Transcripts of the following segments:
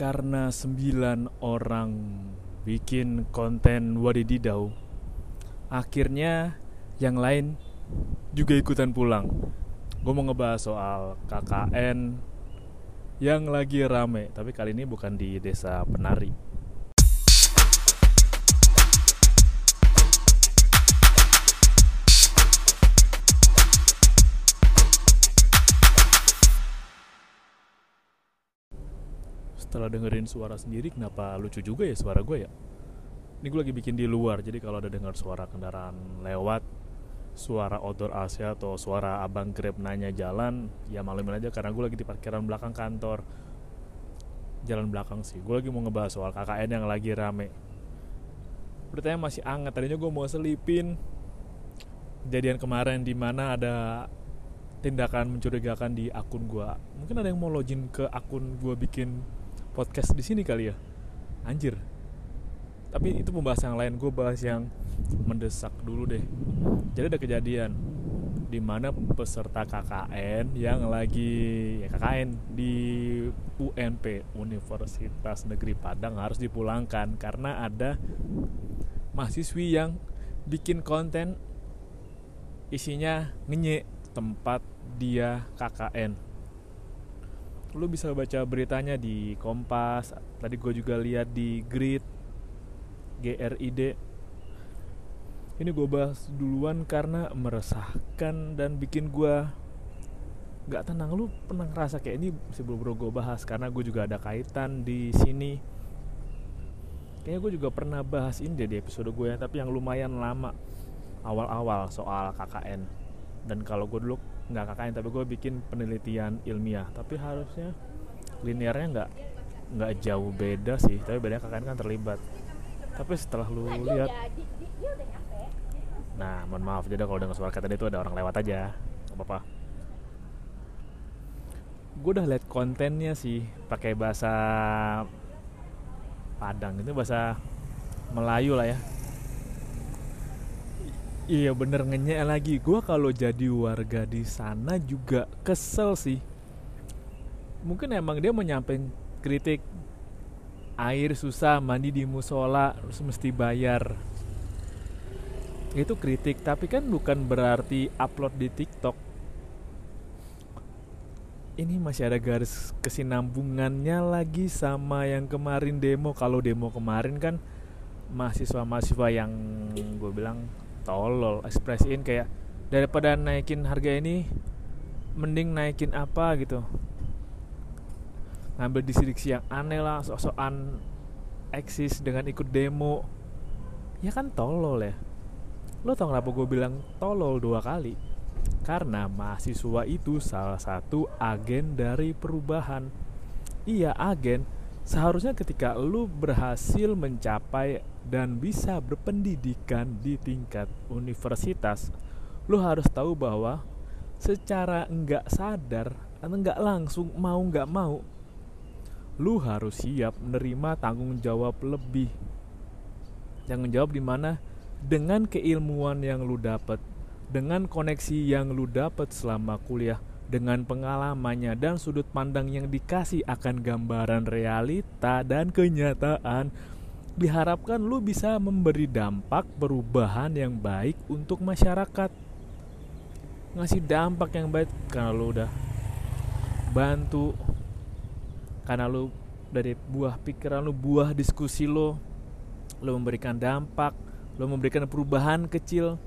karena sembilan orang bikin konten wadididau akhirnya yang lain juga ikutan pulang. Gue mau ngebahas soal KKN yang lagi rame tapi kali ini bukan di desa penari setelah dengerin suara sendiri kenapa lucu juga ya suara gue ya? Ini gue lagi bikin di luar jadi kalau ada dengar suara kendaraan lewat suara outdoor AC atau suara abang grab nanya jalan ya malumin aja karena gue lagi di parkiran belakang kantor. Jalan belakang sih gue lagi mau ngebahas soal KKN yang lagi rame. Beritanya masih anget tadinya gue mau selipin. Kejadian kemarin di mana ada tindakan mencurigakan di akun gue. Mungkin ada yang mau login ke akun gue bikin podcast di sini kali ya. Anjir. Tapi itu pembahasan yang lain gue bahas yang mendesak dulu deh. Jadi ada kejadian di mana peserta KKN yang lagi ya KKN di UNP Universitas Negeri Padang harus dipulangkan karena ada mahasiswi yang bikin konten isinya ngenyek tempat dia KKN lu bisa baca beritanya di Kompas tadi gue juga lihat di Grid GRID ini gue bahas duluan karena meresahkan dan bikin gue nggak tenang. Lu pernah ngerasa kayak ini sebelum bro gue bahas karena gue juga ada kaitan di sini? Kayaknya gue juga pernah bahas ini deh di episode gue ya tapi yang lumayan lama awal-awal soal KKN dan kalau gue dulu nggak KKN tapi gue bikin penelitian ilmiah. Tapi harusnya linearnya nggak nggak jauh beda sih. Tapi bedanya KKN kan terlibat. Tapi setelah lu lihat nah mohon maaf jadi kalau dengar suara kata itu ada orang lewat aja. Nggak apa-apa. Gue udah liat kontennya sih pakai bahasa Padang. Itu bahasa Melayu lah ya Iya bener ngenyek lagi. Gue kalau jadi warga di sana juga kesel sih. Mungkin emang dia mau nyampein kritik Air susah mandi di musola Terus mesti bayar. Itu kritik Tapi kan bukan berarti upload di tiktok. Ini masih ada garis kesinambungannya lagi Sama yang kemarin demo. Kalau demo kemarin kan Mahasiswa-mahasiswa yang gue bilang tolol ekspresiin kayak daripada naikin harga ini mending naikin apa gitu. Ngambil diksi yang aneh lah sok-sokan eksis dengan ikut demo. Ya kan tolol ya. Lo tau kenapa gue bilang tolol dua kali? Karena mahasiswa itu salah satu agen dari perubahan. Iya agen seharusnya ketika lu berhasil mencapai dan bisa berpendidikan di tingkat universitas, lu harus tahu bahwa secara enggak sadar atau enggak langsung mau enggak mau, lu harus siap menerima tanggung jawab lebih. Tanggung jawab di mana dengan keilmuan yang lu dapat, dengan koneksi yang lu dapat selama kuliah, dengan pengalamannya dan sudut pandang yang dikasih akan gambaran realita dan kenyataan diharapkan lu bisa memberi dampak perubahan yang baik untuk masyarakat. Ngasih dampak yang baik karena lu udah bantu karena lu dari buah pikiran lu buah diskusi lo lu memberikan dampak lu memberikan perubahan kecil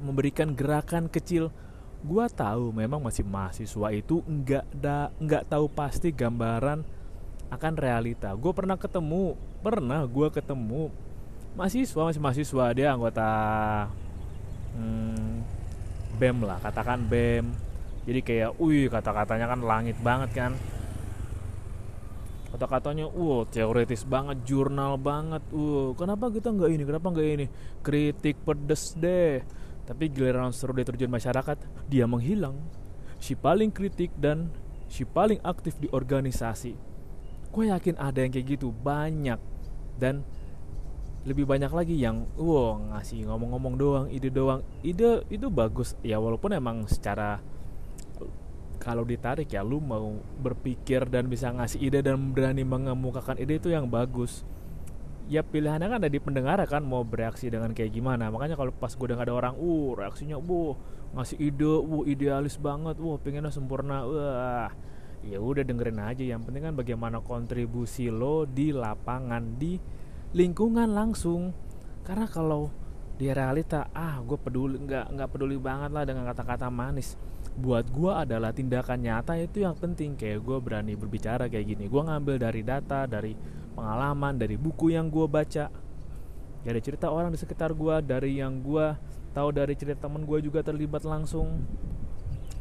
memberikan gerakan kecil gua tahu memang masih mahasiswa itu enggak da enggak tahu pasti gambaran akan realita. Gue pernah ketemu pernah gue ketemu mahasiswa masih mahasiswa dia anggota hmm, bem lah katakan bem jadi kayak wih kata-katanya kan langit banget kan. Kata-katanya wow teoritis banget jurnal banget. Uh kenapa kita nggak ini kenapa nggak ini? Kritik pedes deh tapi giliran seru dia terjun masyarakat dia menghilang. Si paling kritik dan si paling aktif di organisasi. Gue yakin ada yang kayak gitu banyak. Dan lebih banyak lagi yang wow ngasih ngomong-ngomong doang ide doang. Ide itu bagus. Ya walaupun emang secara kalau ditarik ya lu mau berpikir dan bisa ngasih ide dan berani mengemukakan ide itu yang bagus ya pilihannya kan ada di pendengar kan mau bereaksi dengan kayak gimana. Makanya kalau pas gue dengar ada orang uh reaksinya bu ngasih ide bu idealis banget wah pengennya sempurna. Wah ya udah dengerin aja. Yang penting kan bagaimana kontribusi lo di lapangan di lingkungan langsung. Karena kalau di realita ah gue peduli nggak nggak peduli banget lah dengan kata-kata manis. Buat gue adalah tindakan nyata itu yang penting. Kayak gue berani berbicara kayak gini. Gue ngambil dari data dari pengalaman dari buku yang gue baca. Dari cerita orang di sekitar gue dari yang gue tahu dari cerita temen gue juga terlibat langsung.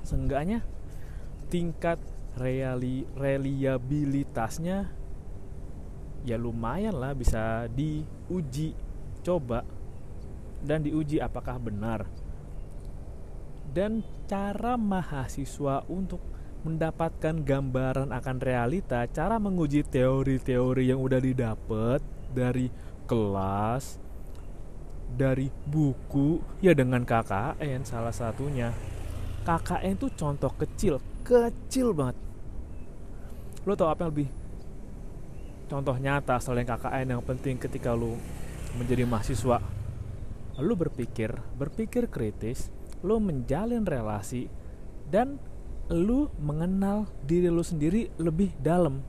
Seenggaknya tingkat reali reliabilitasnya ya lumayan lah bisa diuji coba dan diuji apakah benar. Dan cara mahasiswa untuk mendapatkan gambaran akan realita cara menguji teori-teori yang udah didapat dari kelas dari buku ya dengan KKN salah satunya. KKN itu contoh kecil kecil banget. Lo tau apa yang lebih contoh nyata selain KKN yang penting ketika lu menjadi mahasiswa? Lu berpikir berpikir kritis lu menjalin relasi dan lu mengenal diri lu sendiri lebih dalam.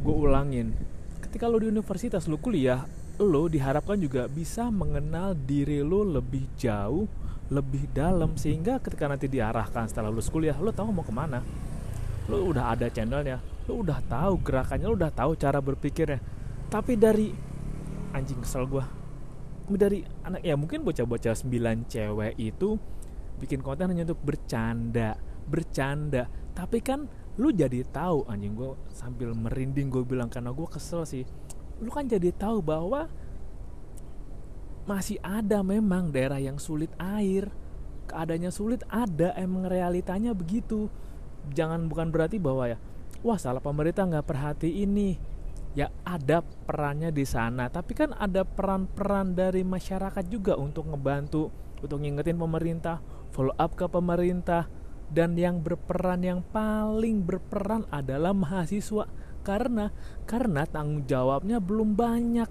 Gue ulangin ketika lu di universitas lu kuliah lu diharapkan juga bisa mengenal diri lu lebih jauh lebih dalam sehingga ketika nanti diarahkan setelah lulus kuliah lo tahu mau ke mana. Lo udah ada channelnya lo udah tahu gerakannya lo udah tahu cara berpikirnya. Tapi dari anjing kesel gue dari anak ya mungkin bocah-bocah 9 cewek itu bikin konten hanya untuk bercanda bercanda. Tapi kan lu jadi tahu anjing gue sambil merinding gue bilang karena gue kesel sih. Lu kan jadi tahu bahwa masih ada memang daerah yang sulit air. Keadaannya sulit ada emang realitanya begitu. Jangan bukan berarti bahwa ya wah salah pemerintah nggak perhati ini. Ya ada perannya di sana. Tapi kan ada peran-peran dari masyarakat juga untuk ngebantu untuk ngingetin pemerintah follow up ke pemerintah dan yang berperan yang paling berperan adalah mahasiswa. Karena karena tanggung jawabnya belum banyak.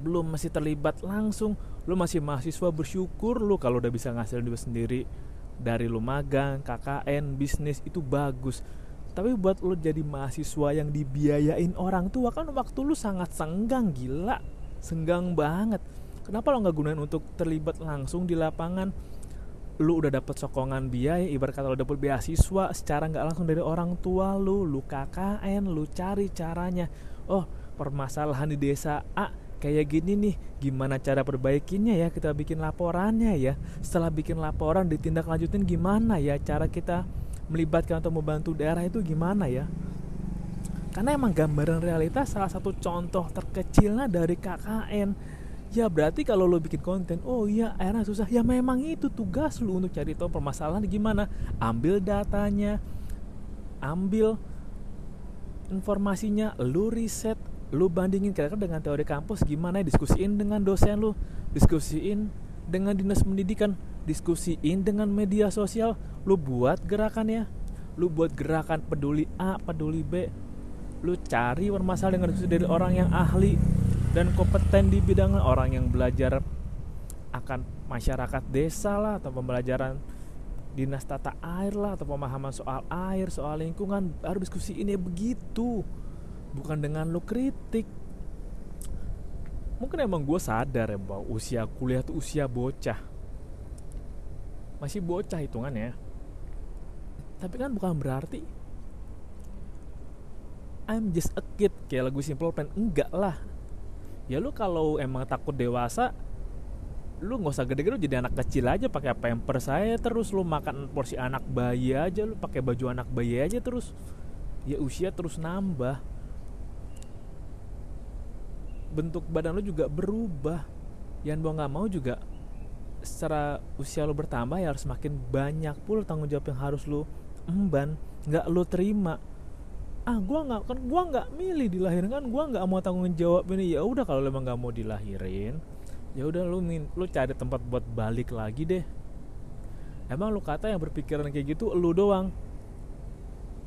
Belum masih terlibat langsung. Lu masih mahasiswa bersyukur lu kalau udah bisa ngasilin duit sendiri. Dari lu magang KKN bisnis itu bagus. Tapi buat lu jadi mahasiswa yang dibiayain orang tua kan waktu lu sangat senggang gila. Senggang banget. Kenapa lo nggak gunain untuk terlibat langsung di lapangan lu udah dapet sokongan biaya ibarat kata lu dapet beasiswa secara nggak langsung dari orang tua lu lu KKN lu cari caranya. Oh permasalahan di desa A kayak gini nih gimana cara perbaikinya ya? Kita bikin laporannya ya. Setelah bikin laporan ditindaklanjutin gimana ya? Cara kita melibatkan atau membantu daerah itu gimana ya? Karena emang gambaran realitas salah satu contoh terkecilnya dari KKN ya berarti kalau lo bikin konten oh iya akhirnya susah. Ya memang itu tugas lo untuk cari tahu permasalahan gimana. Ambil datanya ambil informasinya lu riset lu bandingin kira-kira dengan teori kampus gimana ya diskusiin dengan dosen lu diskusiin dengan dinas pendidikan diskusiin dengan media sosial. Lu buat gerakannya lu buat gerakan peduli A peduli B. Lu cari permasalahan dengan diskusi dari orang yang ahli dan kompeten di bidang orang yang belajar akan masyarakat desa lah atau pembelajaran dinas tata air lah atau pemahaman soal air soal lingkungan baru diskusi ini begitu. Bukan dengan lo kritik. Mungkin emang gue sadar ya bahwa usia kuliah tuh usia bocah. Masih bocah hitungannya. Tapi kan bukan berarti I'm just a kid kayak lagu Simple Plan. Enggak lah ya lu kalau emang takut dewasa lu nggak usah gede-gede jadi anak kecil aja pakai pamper saya terus. Lu makan porsi anak bayi aja lu pakai baju anak bayi aja terus. Ya usia terus nambah. Bentuk badan lo juga berubah. Yang mau nggak mau juga secara usia lo bertambah ya harus makin banyak pula tanggung jawab yang harus lo emban. Nggak lo terima ah gue nggak kan gue nggak milih dilahirin kan gue nggak mau tanggung jawab ini. Ya udah kalau emang nggak mau dilahirin ya udah lu lu cari tempat buat balik lagi deh. Emang lu kata yang berpikiran kayak gitu lu doang.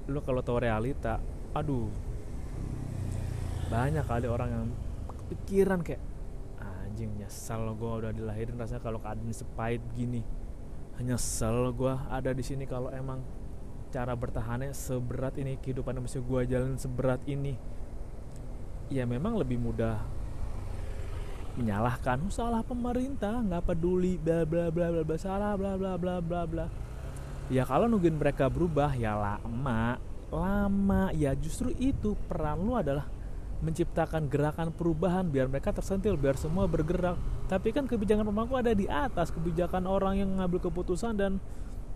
Lu kalau tahu realita aduh. Banyak kali orang yang pikiran kayak anjing nyesel gue udah dilahirin rasanya kalau keadaan sepahit gini. Nyesel gue ada di sini kalau emang cara bertahannya seberat ini kehidupan yang mesti gue jalan seberat ini ya memang lebih mudah menyalahkan. Oh, salah pemerintah nggak peduli bla bla bla bla bla salah bla bla bla bla bla. Ya kalau nungguin mereka berubah ya lama lama. Ya justru itu peran lu adalah menciptakan gerakan perubahan biar mereka tersentil biar semua bergerak. Tapi kan kebijakan pemangku ada di atas kebijakan orang yang ngambil keputusan dan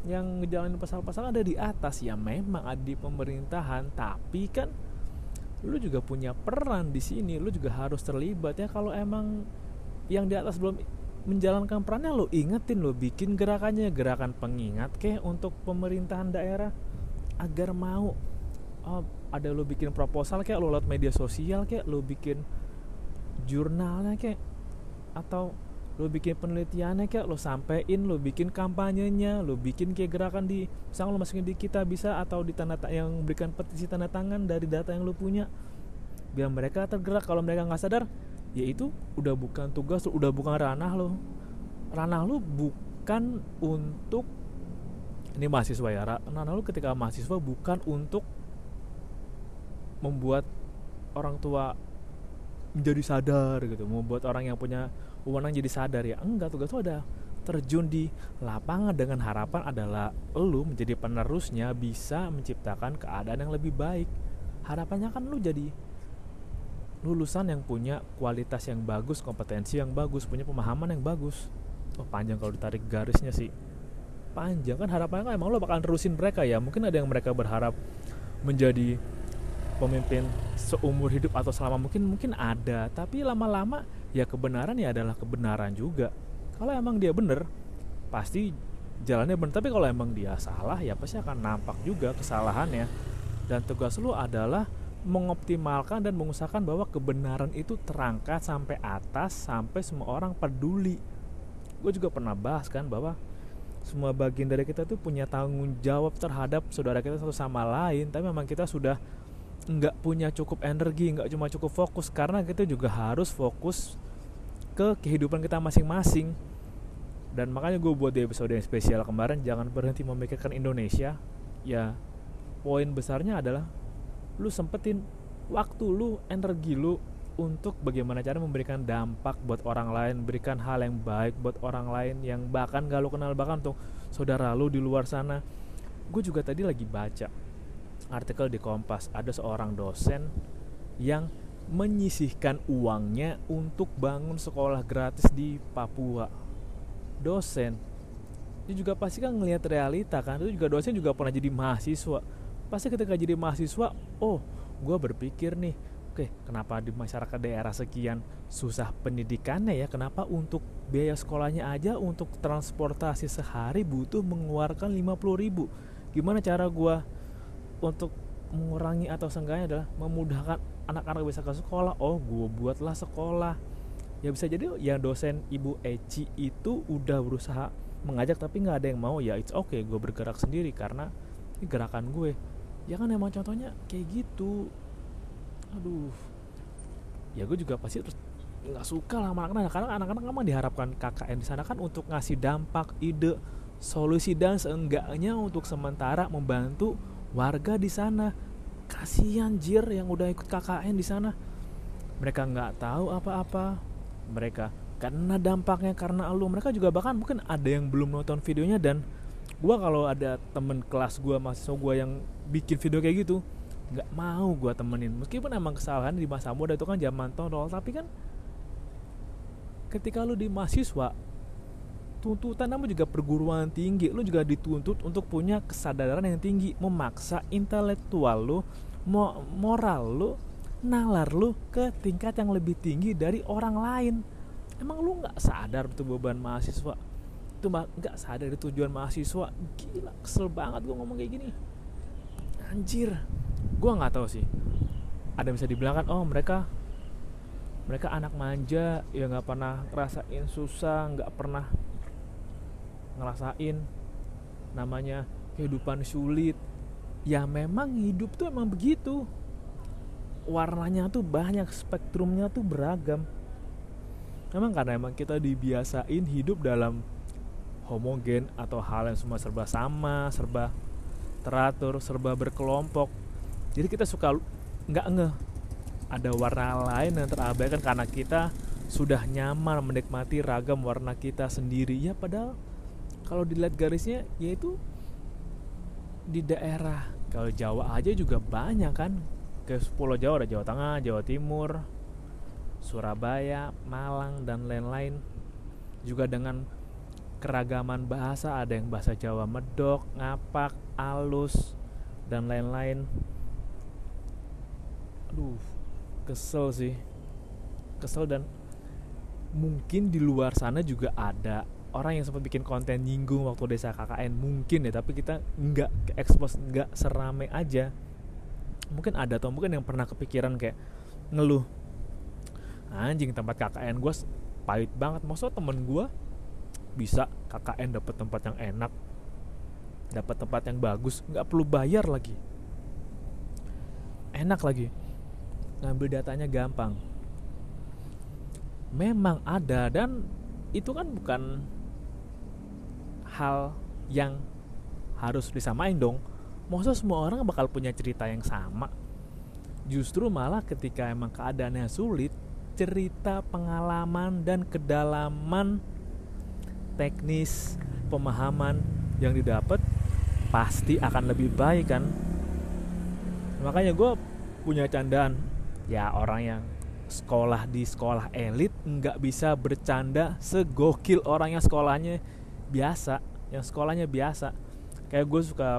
yang ngejalanin pasal-pasal ada di atas. Ya memang ada di pemerintahan tapi kan lu juga punya peran di sini lu juga harus terlibat. Ya kalau emang yang di atas belum menjalankan perannya lo ingetin lo bikin gerakannya. Gerakan pengingat kayak untuk pemerintahan daerah agar mau oh, ada lo bikin proposal kayak lo lewat media sosial kayak lo bikin jurnalnya kayak atau lo bikin penelitiannya kayak lo sampein lo bikin kampanyenya lo bikin kayak gerakan di misalnya lo masukin di kita bisa atau di tanda yang berikan petisi tanda tangan dari data yang lo punya. Biar mereka tergerak. Kalau mereka nggak sadar ya itu udah bukan tugas udah bukan ranah lo ranah lo bukan untuk ini mahasiswa ya ranah lo ketika mahasiswa bukan untuk membuat orang tua menjadi sadar gitu membuat orang yang punya wewenang jadi sadar ya enggak tugas lo ada terjun di lapangan dengan harapan adalah lu menjadi penerusnya bisa menciptakan keadaan yang lebih baik. Harapannya kan lu jadi lulusan yang punya kualitas yang bagus kompetensi yang bagus punya pemahaman yang bagus. Oh panjang kalau ditarik garisnya sih. Panjang kan harapannya kan emang lo bakal terusin mereka ya. Mungkin ada yang mereka berharap menjadi pemimpin seumur hidup atau selama mungkin mungkin ada. Tapi lama-lama ya kebenaran ya adalah kebenaran juga. Kalau emang dia bener pasti jalannya bener. Tapi kalau emang dia salah ya pasti akan nampak juga kesalahannya. Dan tugas lu adalah mengoptimalkan dan mengusahakan bahwa kebenaran itu terangkat sampai atas sampai semua orang peduli. Gue juga pernah bahas kan bahwa semua bagian dari kita tuh punya tanggung jawab terhadap saudara kita satu sama lain. Tapi memang kita sudah nggak punya cukup energi nggak cuma cukup fokus karena kita juga harus fokus ke kehidupan kita masing-masing. Dan makanya gue buat di episode yang spesial kemarin jangan berhenti memikirkan Indonesia. Ya poin besarnya adalah lu sempetin waktu lu energi lu untuk bagaimana cara memberikan dampak buat orang lain berikan hal yang baik buat orang lain yang bahkan gak lu kenal bahkan untuk saudara lu di luar sana. Gue juga tadi lagi baca artikel di Kompas ada seorang dosen yang menyisihkan uangnya untuk bangun sekolah gratis di Papua. Dosen, dia juga pasti kan ngelihat realita kan. Itu juga dosen juga pernah jadi mahasiswa. Pasti ketika jadi mahasiswa, oh, gue berpikir nih, oke, kenapa di masyarakat daerah sekian susah pendidikannya ya? Kenapa untuk biaya sekolahnya aja untuk transportasi sehari butuh mengeluarkan 50 ribu? Gimana cara gue untuk mengurangi atau seenggaknya adalah memudahkan anak-anak bisa ke sekolah. Oh gue buatlah sekolah. Ya bisa jadi ya dosen ibu Eci itu udah berusaha mengajak tapi nggak ada yang mau. Ya it's okay gue bergerak sendiri karena ini gerakan gue. Ya kan emang contohnya kayak gitu. Aduh. Ya gue juga pasti terus nggak suka lah anak-anak. Karena anak-anak emang diharapkan KKN di sana kan untuk ngasih dampak ide solusi dan seenggaknya untuk sementara membantu warga di sana. Kasihan jir yang udah ikut KKN di sana. Mereka nggak tahu apa-apa. Mereka karena dampaknya karena lu. Mereka juga bahkan mungkin ada yang belum nonton videonya dan gua kalau ada temen kelas gua mahasiswa gua yang bikin video kayak gitu nggak mau gua temenin. Meskipun emang kesalahan di masa muda itu kan zaman tolol tapi kan ketika lu di mahasiswa tuntutan namun juga perguruan tinggi. Lu juga dituntut untuk punya kesadaran yang tinggi memaksa intelektual lu moral lu nalar lu ke tingkat yang lebih tinggi dari orang lain. Emang lu nggak sadar itu beban mahasiswa? Itu nggak sadar itu tujuan mahasiswa? Gila kesel banget gue ngomong kayak gini. Anjir gue nggak tahu sih. Ada bisa dibilang kan oh mereka mereka anak manja ya nggak pernah ngerasain susah nggak pernah ngerasain. Namanya kehidupan sulit. Ya memang hidup tuh emang begitu. Warnanya tuh banyak spektrumnya tuh beragam. Memang karena emang kita dibiasain hidup dalam homogen atau hal yang semua serba sama serba teratur serba berkelompok. Jadi kita suka nggak ngeh ada warna lain yang terabaikan karena kita sudah nyaman menikmati ragam warna kita sendiri. Ya padahal kalau dilihat garisnya yaitu di daerah kalau Jawa aja juga banyak kan ke Pulau Jawa ada Jawa Tengah, Jawa Timur, Surabaya, Malang dan lain-lain juga dengan keragaman bahasa ada yang bahasa Jawa medok, ngapak, alus dan lain-lain. Aduh, kesel sih. Kesel dan mungkin di luar sana juga ada orang yang sempat bikin konten nyinggung waktu desa KKN mungkin ya tapi kita nggak expose nggak serame aja. Mungkin ada atau mungkin yang pernah kepikiran kayak ngeluh anjing tempat KKN gue pahit banget. Maksudnya temen gue bisa KKN dapat tempat yang enak dapat tempat yang bagus nggak perlu bayar lagi. Enak lagi. Ngambil datanya gampang. Memang ada dan itu kan bukan hal yang harus disamain dong. Maksudnya semua orang bakal punya cerita yang sama. Justru malah ketika emang keadaannya sulit cerita pengalaman dan kedalaman teknis pemahaman yang didapat pasti akan lebih baik kan? Makanya gue punya candaan ya orang yang sekolah di sekolah elit nggak bisa bercanda segokil orang yang sekolahnya biasa yang sekolahnya biasa. Kayak gue suka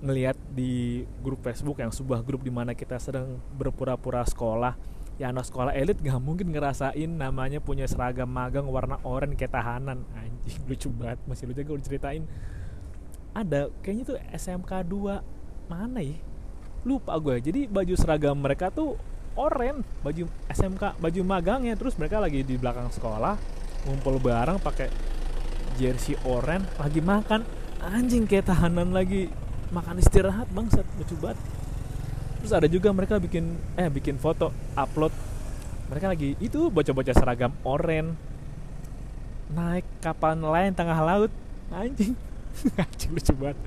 ngelihat di grup Facebook yang sebuah grup di mana kita sedang berpura-pura sekolah ya anak sekolah elit gak mungkin ngerasain namanya punya seragam magang warna oranye kayak tahanan. Anjing lucu banget masih lucu gue ceritain ada kayaknya tuh SMK 2 mana ya? Lupa gue. Jadi baju seragam mereka tuh oranye baju SMK baju magangnya. Terus mereka lagi di belakang sekolah ngumpul bareng pakai jersey oranye lagi makan. Anjing kayak tahanan lagi. Makan istirahat bangsat lucu banget. Terus ada juga mereka bikin eh bikin foto upload. Mereka lagi itu bocah-bocah seragam oranye naik kapal nelayan tengah laut. Anjing. Anjing lucu banget.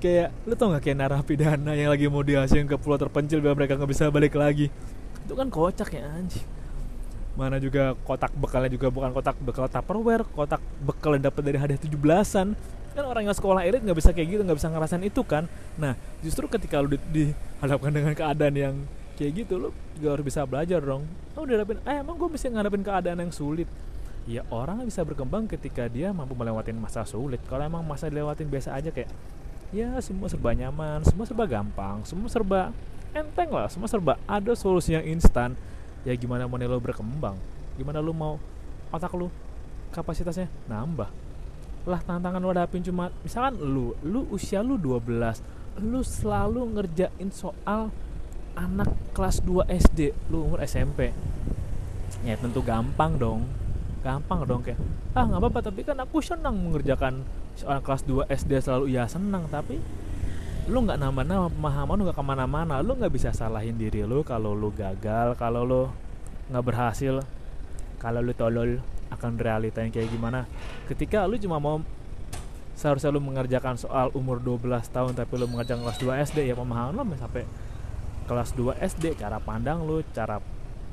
Kayak lu tau gak kayak narapidana yang lagi mau diasing ke pulau terpencil biar mereka nggak bisa balik lagi? Itu kan kocak ya anjing mana juga kotak bekalnya juga bukan kotak bekal tupperware kotak bekal yang dapat dari hadiah tujuh belasan. Kan orang yang sekolah elit nggak bisa kayak gitu nggak bisa ngerasain itu kan. Nah justru ketika lu di, dihadapkan dengan keadaan yang kayak gitu lu juga harus bisa belajar dong. Oh dihadapin eh emang gue mesti ngadepin keadaan yang sulit? Ya orang bisa berkembang ketika dia mampu melewati masa sulit. Kalau emang masa dilewatin biasa aja kayak ya semua serba nyaman semua serba gampang semua serba enteng lah semua serba ada solusi yang instan ya gimana mau lo berkembang? Gimana lo mau otak lu kapasitasnya nambah? Lah tantangan lo hadapin cuma misalkan lu lu usia lu 12 lu selalu ngerjain soal anak kelas 2 SD lu umur SMP ya tentu gampang dong. Gampang dong kayak ah nggak apa-apa tapi kan aku senang mengerjakan seorang kelas 2 SD selalu ya senang tapi lu nggak nambah-nambah pemahaman lu nggak ke mana-mana. Lu nggak bisa salahin diri lu kalau lu gagal kalau lu nggak berhasil kalau lu tolol akan realita yang kayak gimana. Ketika lu cuma mau seharusnya lu mengerjakan soal umur 12 tahun tapi lu mengerjakan kelas 2 SD ya pemahaman lu sampai kelas 2 SD cara pandang lu cara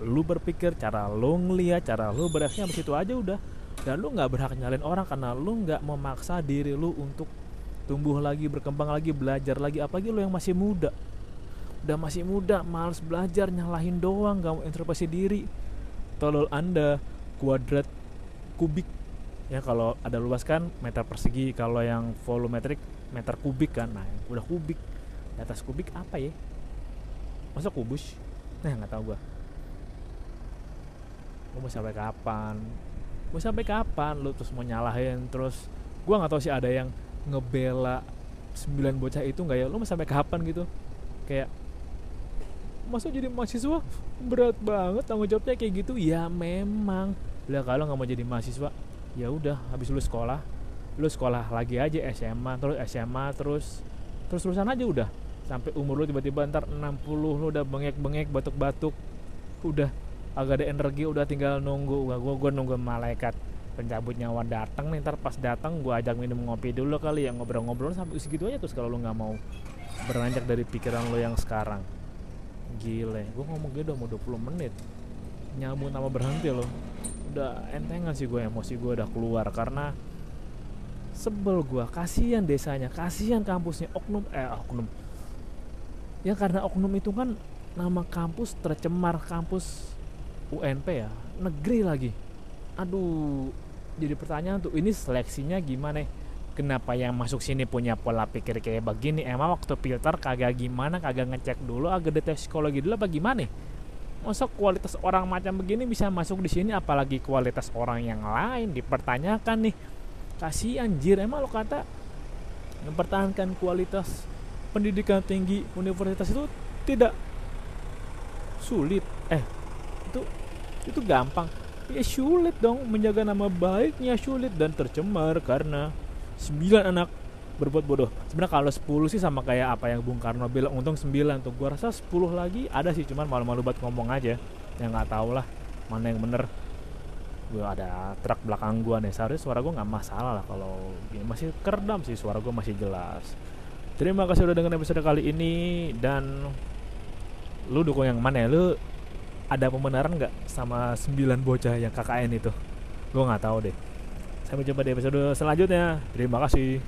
lu berpikir cara lu ngeliat cara lu bereaksi situ aja udah. Dan lu nggak berhak nyalin orang karena lu nggak memaksa diri lu untuk tumbuh lagi berkembang lagi belajar lagi. Apalagi lu yang masih muda. Udah masih muda males belajar nyalahin doang gak mau introspeksi diri. Tolol anda kuadrat kubik. Ya kalau ada luas kan meter persegi. Kalau yang volumetrik meter kubik kan. Nah udah kubik. Di atas kubik apa ya? Masa kubus? Nah nggak tahu gua. Mau sampai kapan? Mau sampai kapan lu terus mau nyalahin? Terus gue nggak tahu sih ada yang ngebela sembilan bocah itu nggak ya? Lu sampai kapan gitu? Kayak masa jadi mahasiswa? Berat banget tanggung jawabnya kayak gitu. Ya memang. Lah kalau nggak mau jadi mahasiswa ya udah habis lu sekolah lu sekolah lagi aja SMA terus SMA terus terus terusan aja udah. Sampai umur lu tiba-tiba ntar 60 lu udah bengek-bengek batuk-batuk udah agak ada energi udah tinggal nunggu. Gua gua, gua nunggu malaikat pencabut nyawa datang nih ntar pas datang gua ajak minum ngopi dulu kali ya ngobrol-ngobrol sampai segitu aja terus kalau lu nggak mau beranjak dari pikiran lu yang sekarang. Gile gua ngomong gitu mau 20 menit. Nyambung sama berhenti loh udah entengan sih gue emosi gue udah keluar karena sebel gue kasihan desanya kasihan kampusnya oknum eh oknum. Ya karena oknum itu kan nama kampus tercemar kampus UNP ya negeri lagi aduh jadi pertanyaan tuh ini seleksinya gimana kenapa yang masuk sini punya pola pikir kayak begini? Emang waktu filter kagak gimana kagak ngecek dulu agak detek psikologi dulu apa gimana masa kualitas orang macam begini bisa masuk di sini apalagi kualitas orang yang lain? Dipertanyakan nih. Kasih anjir. Emang lo kata mempertahankan kualitas pendidikan tinggi universitas itu tidak sulit. Eh itu itu gampang ya sulit dong menjaga nama baiknya sulit dan tercemar karena sembilan anak berbuat bodoh. Sebenarnya kalau 10 sih sama kayak apa yang Bung Karno bilang. Untung 9 tuh. Gua rasa 10 lagi ada sih cuman malu-malu buat ngomong aja. Ya nggak tahu lah mana yang bener. Gua ada truk belakang gua nih. Seharusnya suara gua nggak masalah lah kalau ya masih kerdam sih suara gua masih jelas. Terima kasih udah dengerin episode kali ini dan lu dukung yang mana ya? Lu ada pembenaran nggak sama 9 bocah yang KKN itu? Gue nggak tahu deh. Sampai jumpa di episode selanjutnya. Terima kasih